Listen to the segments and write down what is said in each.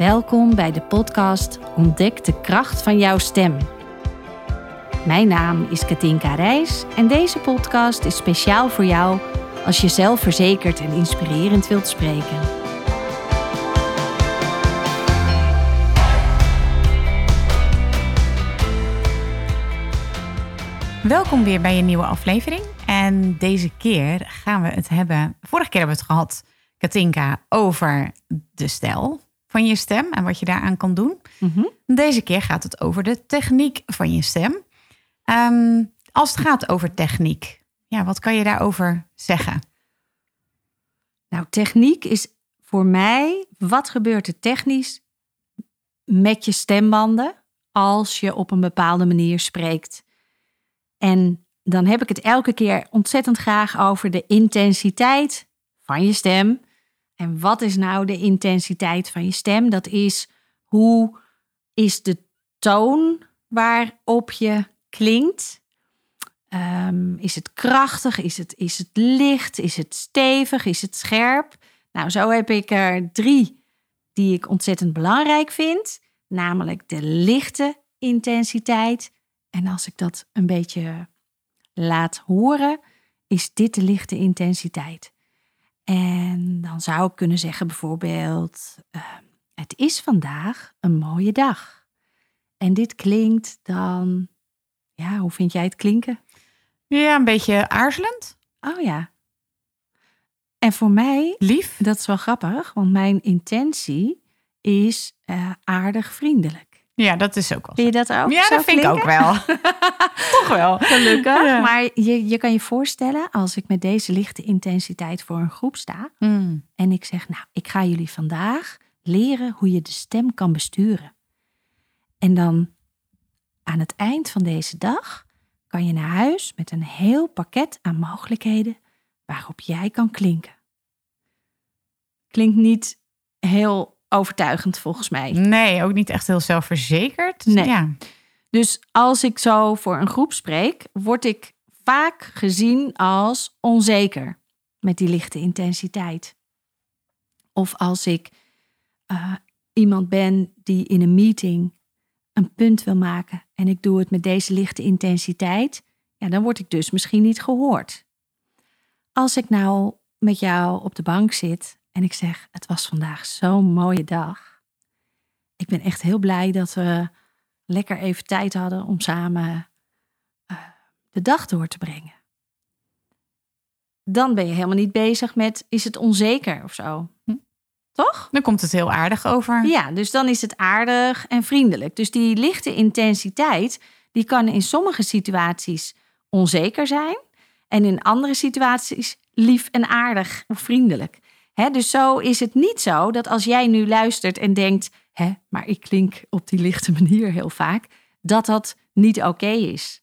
Welkom bij de podcast Ontdek de kracht van jouw stem. Mijn naam is Katinka Reis en deze podcast is speciaal voor jou als je zelfverzekerd en inspirerend wilt spreken. Welkom weer bij een nieuwe aflevering. En deze keer gaan we het hebben. Vorige keer hebben we het gehad, Katinka, over de stijl van je stem en wat je daaraan kan doen. Deze keer gaat het over de techniek van je stem. Ehm, als het gaat over techniek, ja, wat kan je daarover zeggen? Nou, techniek is voor mij, wat gebeurt er technisch met je stembanden als je op een bepaalde manier spreekt? En dan heb ik het elke keer ontzettend graag over de intensiteit van je stem. En wat is nou de intensiteit van je stem? Dat is hoe is de toon waarop je klinkt? Ehm, is het krachtig? Is het, is het licht? Is het stevig? Is het scherp? Nou, zo heb ik er drie die ik ontzettend belangrijk vind. Namelijk de lichte intensiteit. En als ik dat een beetje laat horen, is dit de lichte intensiteit. En dan zou ik kunnen zeggen bijvoorbeeld, uh, het is vandaag een mooie dag. En dit klinkt dan, ja, hoe vind jij het klinken? Ja, een beetje aarzelend. Oh ja. En voor mij, lief, dat is wel grappig, want mijn intentie is uh, aardig vriendelijk. Ja, dat is ook wel. Vind je dat ook? Ja, dat vind ik ook wel. Toch wel. Gelukkig. Ja. Maar je, je kan je voorstellen, als ik met deze lichte intensiteit voor een groep sta mm. en ik zeg, nou, ik ga jullie vandaag leren hoe je de stem kan besturen. En dan aan het eind van deze dag kan je naar huis met een heel pakket aan mogelijkheden waarop jij kan klinken. Klinkt niet heel overtuigend volgens mij. Nee, ook niet echt heel zelfverzekerd. Nee. Ja. Dus als ik zo voor een groep spreek, word ik vaak gezien als onzeker met die lichte intensiteit. Of als ik uh, iemand ben die in een meeting een punt wil maken en ik doe het met deze lichte intensiteit, ja, dan word ik dus misschien niet gehoord. Als ik nou met jou op de bank zit en ik zeg: Het was vandaag zo'n mooie dag. Ik ben echt heel blij dat we lekker even tijd hadden om samen uh, de dag door te brengen. Dan ben je helemaal niet bezig met: is het onzeker of zo? Hm? Toch? Dan komt het heel aardig over. Ja, dus dan is het aardig en vriendelijk. Dus die lichte intensiteit, die kan in sommige situaties onzeker zijn. En in andere situaties lief en aardig of vriendelijk. Dus zo is het niet zo dat als jij nu luistert en denkt, hè, maar ik klink op die lichte manier heel vaak, dat dat niet oké is.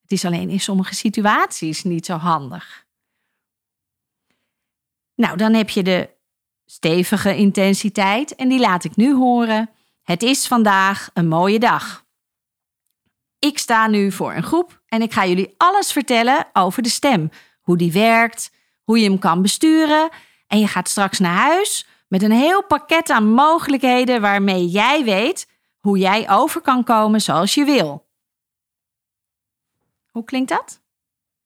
Het is alleen in sommige situaties niet zo handig. Nou, dan heb je de stevige intensiteit en die laat ik nu horen. Het is vandaag een mooie dag. Ik sta nu voor een groep en ik ga jullie alles vertellen over de stem. Hoe die werkt, hoe je hem kan besturen en je gaat straks naar huis met een heel pakket aan mogelijkheden waarmee jij weet hoe jij over kan komen zoals je wil. Hoe klinkt dat?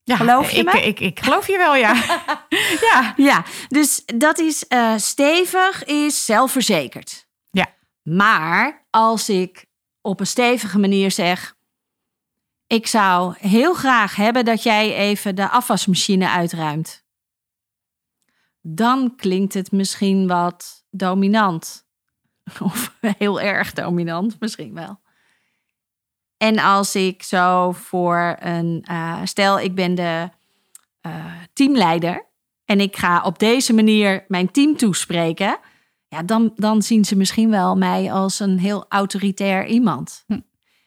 Ja, geloof je ik, me? Ik, ik, geloof je wel, ja. ja. ja, dus dat is uh, stevig, is zelfverzekerd. Ja. Maar als ik op een stevige manier zeg... ik zou heel graag hebben dat jij even de afwasmachine uitruimt dan klinkt het misschien wat dominant. Of heel erg dominant, misschien wel. En als ik zo voor een. Uh, stel, ik ben de uh, teamleider. En ik ga op deze manier mijn team toespreken. Ja, dan, dan zien ze misschien wel mij als een heel autoritair iemand. Hm.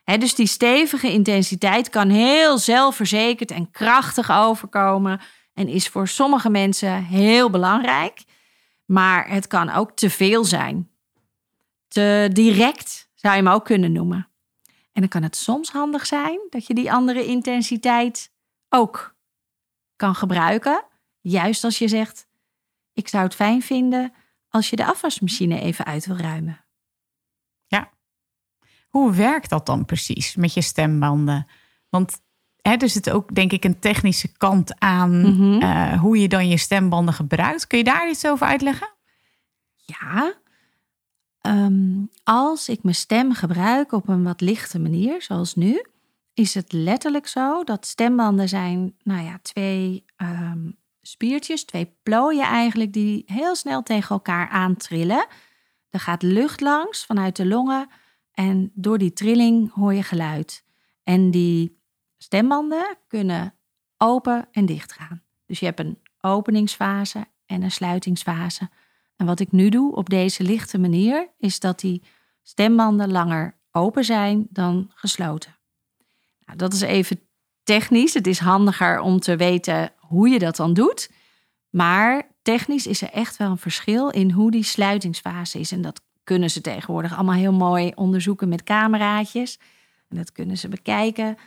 He, dus die stevige intensiteit kan heel zelfverzekerd en krachtig overkomen en is voor sommige mensen heel belangrijk. Maar het kan ook te veel zijn. Te direct zou je hem ook kunnen noemen. En dan kan het soms handig zijn dat je die andere intensiteit ook kan gebruiken. Juist als je zegt: Ik zou het fijn vinden als je de afwasmachine even uit wil ruimen. Hoe werkt dat dan precies met je stembanden? Want hè, er zit ook denk ik een technische kant aan Mhm. eh, hoe je dan je stembanden gebruikt. Kun je daar iets over uitleggen? Ja. Ehm, als ik mijn stem gebruik op een wat lichte manier, zoals nu, is het letterlijk zo dat stembanden zijn, nou ja, twee ehm, spiertjes, twee plooien eigenlijk, die heel snel tegen elkaar aantrillen. Er gaat lucht langs vanuit de longen en door die trilling hoor je geluid. En die stembanden kunnen open en dicht gaan. Dus je hebt een openingsfase en een sluitingsfase. En wat ik nu doe op deze lichte manier, is dat die stembanden langer open zijn dan gesloten. Nou, dat is even technisch. Het is handiger om te weten hoe je dat dan doet. Maar technisch is er echt wel een verschil in hoe die sluitingsfase is. En dat kunnen ze tegenwoordig allemaal heel mooi onderzoeken met cameraatjes. En dat kunnen ze bekijken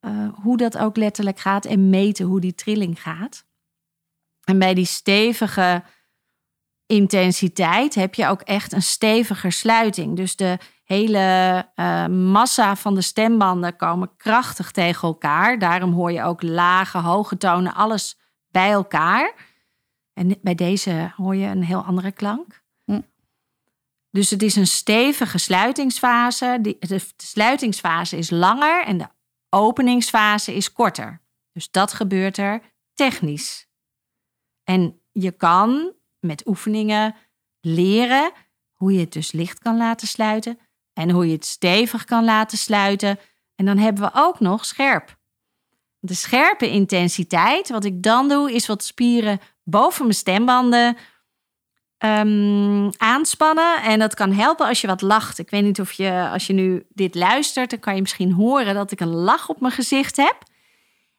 eh, hoe dat ook letterlijk gaat en meten hoe die trilling gaat. En bij die stevige intensiteit heb je ook echt een steviger sluiting. Dus de hele eh, massa van de stembanden komen krachtig tegen elkaar. Daarom hoor je ook lage, hoge tonen, alles bij elkaar. En bij deze hoor je een heel andere klank. Hm. Dus het is een stevige sluitingsfase. Die- De sluitingsfase is langer en de openingsfase is korter. Dus dat gebeurt er technisch. En je kan met oefeningen leren hoe je het dus licht kan laten sluiten en hoe je het stevig kan laten sluiten. En dan hebben we ook nog scherp. De scherpe intensiteit, wat ik dan doe, is wat spieren boven mijn stembanden ehm, aanspannen. En dat kan helpen als je wat lacht. Ik weet niet of je, als je nu dit luistert, dan kan je misschien horen dat ik een lach op mijn gezicht heb.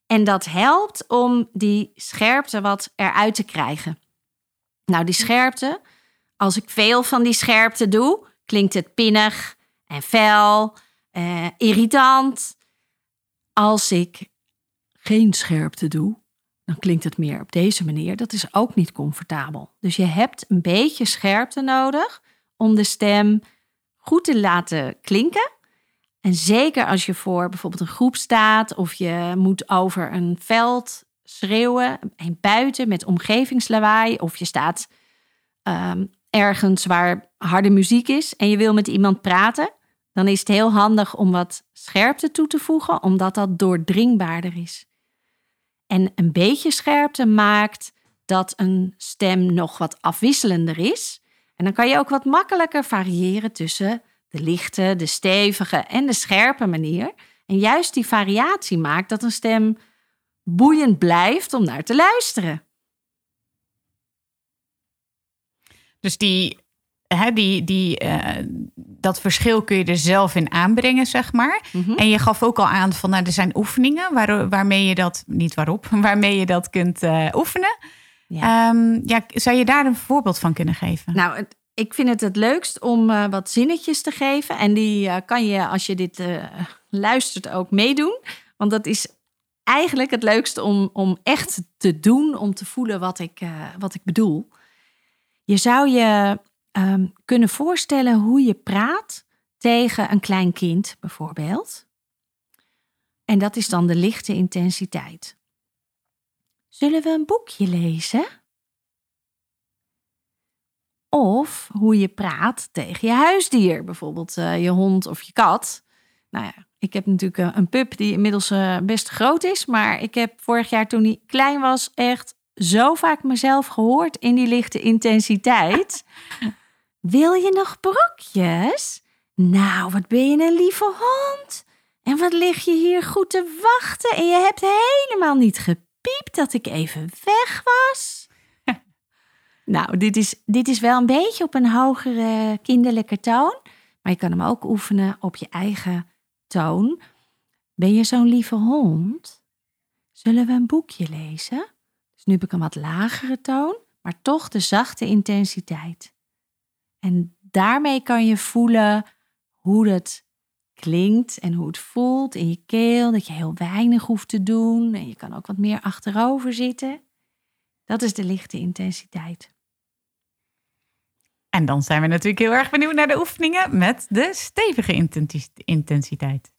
En dat helpt om die scherpte wat eruit te krijgen. Nou, die scherpte, als ik veel van die scherpte doe, klinkt het pinnig en fel, eh, irritant. Als ik geen scherpte doe, dan klinkt het meer op deze manier. Dat is ook niet comfortabel. Dus je hebt een beetje scherpte nodig om de stem goed te laten klinken. En zeker als je voor bijvoorbeeld een groep staat of je moet over een veld schreeuwen en buiten met omgevingslawaai of je staat ehm, ergens waar harde muziek is en je wil met iemand praten, dan is het heel handig om wat scherpte toe te voegen, omdat dat doordringbaarder is. En een beetje scherpte maakt dat een stem nog wat afwisselender is. En dan kan je ook wat makkelijker variëren tussen de lichte, de stevige en de scherpe manier. En juist die variatie maakt dat een stem boeiend blijft om naar te luisteren. Dus die, hè, die, die, eh, dat verschil kun je er zelf in aanbrengen, zeg maar. Mhm. En je gaf ook al aan van, nou, er zijn oefeningen waar, waarmee je dat, niet waarop, waarmee je dat kunt eh, oefenen. Ja. Ehm, ja, zou je daar een voorbeeld van kunnen geven? Nou, het- ik vind het het leukst om eh, wat zinnetjes te geven. En die kan je, als je dit luistert, ook meedoen. Want dat is eigenlijk het leukste om, om echt te doen, om te voelen wat ik, wat ik bedoel. Je zou je ehm, kunnen voorstellen hoe je praat tegen een klein kind, bijvoorbeeld. En dat is dan de lichte intensiteit. Zullen we een boekje lezen? Of hoe je praat tegen je huisdier, bijvoorbeeld eh, je hond of je kat. Nou ja, ik heb natuurlijk eh, een pup die inmiddels eh, best groot is. Maar ik heb vorig jaar toen hij klein was echt zo vaak mezelf gehoord in die lichte intensiteit. Wil je nog brokjes? Nou, wat ben je een lieve hond. En wat lig je hier goed te wachten. En je hebt helemaal niet gepiept dat ik even weg was. Nou, dit is, dit is wel een beetje op een hogere kinderlijke toon. Maar je kan hem ook oefenen op je eigen toon. Ben je zo'n lieve hond? Zullen we een boekje lezen? Dus nu heb ik een wat lagere toon, maar toch de zachte intensiteit. En daarmee kan je voelen hoe het klinkt en hoe het voelt in je keel. Dat je heel weinig hoeft te doen en je kan ook wat meer achterover zitten. Dat is de lichte intensiteit. En dan zijn we natuurlijk heel erg benieuwd naar de oefeningen met de stevige intensi- intensiteit.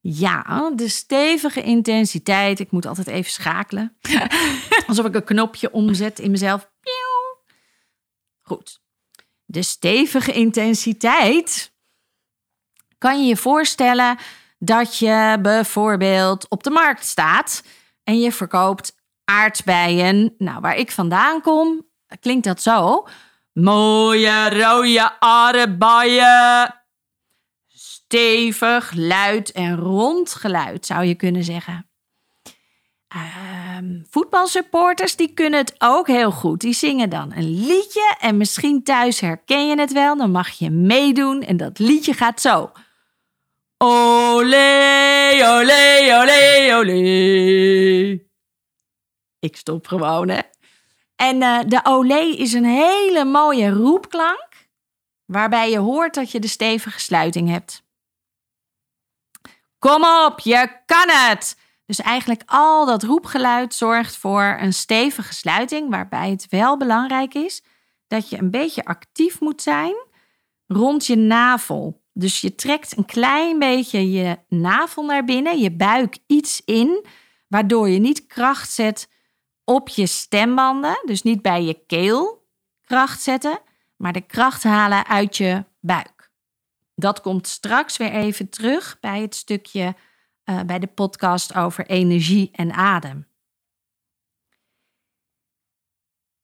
Ja, de stevige intensiteit. Ik moet altijd even schakelen. Alsof ik een knopje omzet in mezelf. Goed. De stevige intensiteit. Kan je je voorstellen dat je bijvoorbeeld op de markt staat en je verkoopt aardbeien. Nou, waar ik vandaan kom, klinkt dat zo. Mooie rode aardbeien. Stevig, luid en rond geluid zou je kunnen zeggen. Ehm, voetbalsupporters die kunnen het ook heel goed. Die zingen dan een liedje en misschien thuis herken je het wel. Dan mag je meedoen en dat liedje gaat zo. Olé, olé, olé, olé. Ik stop gewoon, hè. En eh, de olé is een hele mooie roepklank, waarbij je hoort dat je de stevige sluiting hebt. Kom op, je kan het! Dus eigenlijk al dat roepgeluid zorgt voor een stevige sluiting, waarbij het wel belangrijk is dat je een beetje actief moet zijn rond je navel. Dus je trekt een klein beetje je navel naar binnen, je buik iets in, waardoor je niet kracht zet op je stembanden, dus niet bij je keel kracht zetten, maar de kracht halen uit je buik. Dat komt straks weer even terug bij het stukje uh, bij de podcast over energie en adem.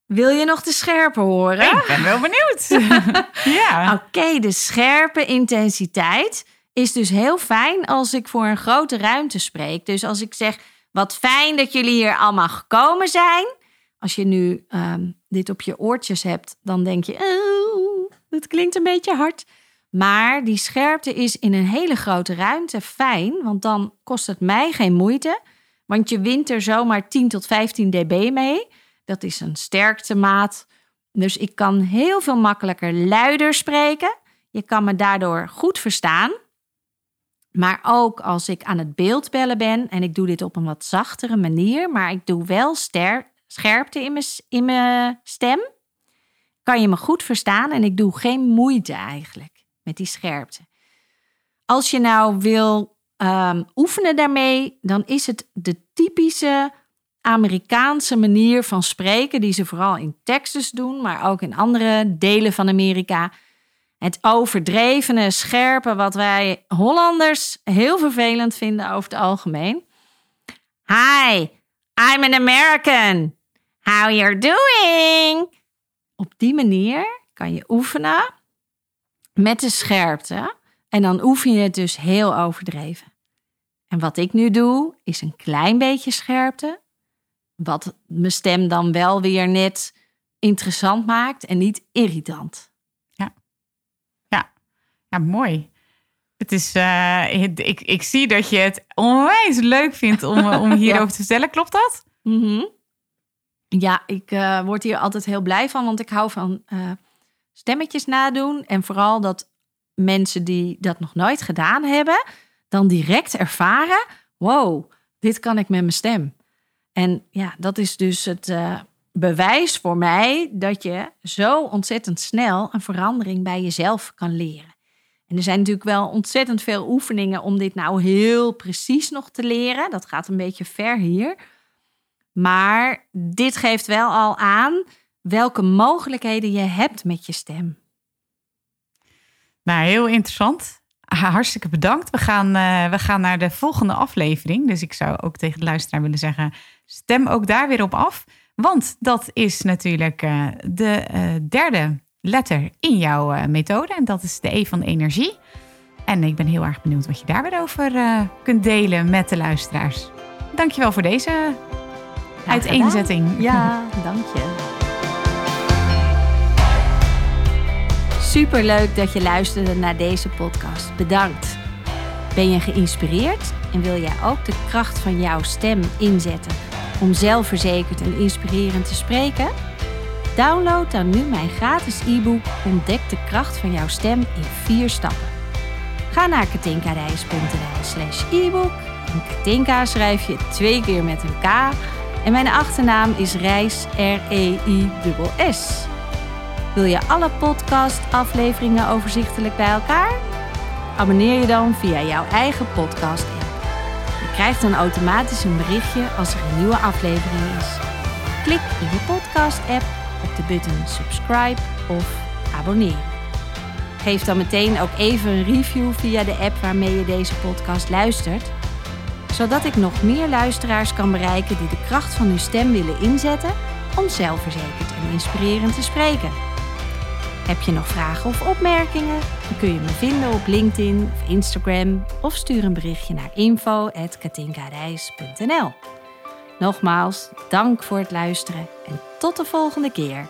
Wil je nog de scherpe horen? Ik ben wel benieuwd. ja. Oké, okay, de scherpe intensiteit is dus heel fijn als ik voor een grote ruimte spreek. Dus als ik zeg, wat fijn dat jullie hier allemaal gekomen zijn. Als je nu um, dit op je oortjes hebt, dan denk je, oh, dat klinkt een beetje hard. Maar die scherpte is in een hele grote ruimte fijn, want dan kost het mij geen moeite. Want je wint er zomaar 10 tot 15 dB mee. Dat is een sterktemaat. Dus ik kan heel veel makkelijker luider spreken. Je kan me daardoor goed verstaan. Maar ook als ik aan het beeldbellen ben en ik doe dit op een wat zachtere manier, maar ik doe wel ster scherpte in mijn, in mijn stem, kan je me goed verstaan en ik doe geen moeite eigenlijk met die scherpte. Als je nou wil um, oefenen daarmee, dan is het de typische Amerikaanse manier van spreken, die ze vooral in Texas doen, maar ook in andere delen van Amerika. Het overdrevene, scherpe, wat wij Hollanders heel vervelend vinden over het algemeen. Hi, I'm an American. How you're doing? Op die manier kan je oefenen met de scherpte. En dan oefen je het dus heel overdreven. En wat ik nu doe, is een klein beetje scherpte. Wat mijn stem dan wel weer net interessant maakt en niet irritant. Ja, ja. ja mooi. Het is, uh, ik, ik zie dat je het onwijs leuk vindt om, om hierover ja. te vertellen. Klopt dat? Mm -hmm. Ja, ik uh, word hier altijd heel blij van, want ik hou van uh, stemmetjes nadoen. En vooral dat mensen die dat nog nooit gedaan hebben, dan direct ervaren: wow, dit kan ik met mijn stem. En ja, dat is dus het uh, bewijs voor mij dat je zo ontzettend snel een verandering bij jezelf kan leren. En er zijn natuurlijk wel ontzettend veel oefeningen om dit nou heel precies nog te leren. Dat gaat een beetje ver hier. Maar dit geeft wel al aan welke mogelijkheden je hebt met je stem. Nou, heel interessant. Hartstikke bedankt. We gaan, uh, we gaan naar de volgende aflevering. Dus ik zou ook tegen de luisteraar willen zeggen: stem ook daar weer op af. Want dat is natuurlijk uh, de uh, derde letter in jouw methode. En dat is de E van energie. En ik ben heel erg benieuwd wat je daar weer over kunt delen met de luisteraars. Dankjewel voor deze uiteenzetting. Ja, dank je. Superleuk dat je luisterde naar deze podcast. Bedankt. Ben je geïnspireerd en wil jij ook de kracht van jouw stem inzetten om zelfverzekerd en inspirerend te spreken? Download dan nu mijn gratis e-book Ontdek de kracht van jouw stem in vier stappen. Ga naar katinkareis.nl slash e-book. Katinka schrijf je twee keer met een K. En mijn achternaam is Reis, R-E-I-S-S. Wil je alle podcast-afleveringen overzichtelijk bij elkaar? Abonneer je dan via jouw eigen podcast-app. Je krijgt dan automatisch een berichtje als er een nieuwe aflevering is. Klik in je podcast-app op de button subscribe of abonneren. Geef dan meteen ook even een review via de app waarmee je deze podcast luistert, zodat ik nog meer luisteraars kan bereiken die de kracht van hun stem willen inzetten om zelfverzekerd en inspirerend te spreken. Heb je nog vragen of opmerkingen? Dan kun je me vinden op LinkedIn of Instagram of stuur een berichtje naar info.katinkareis.nl. Nogmaals, dank voor het luisteren en tot de volgende keer.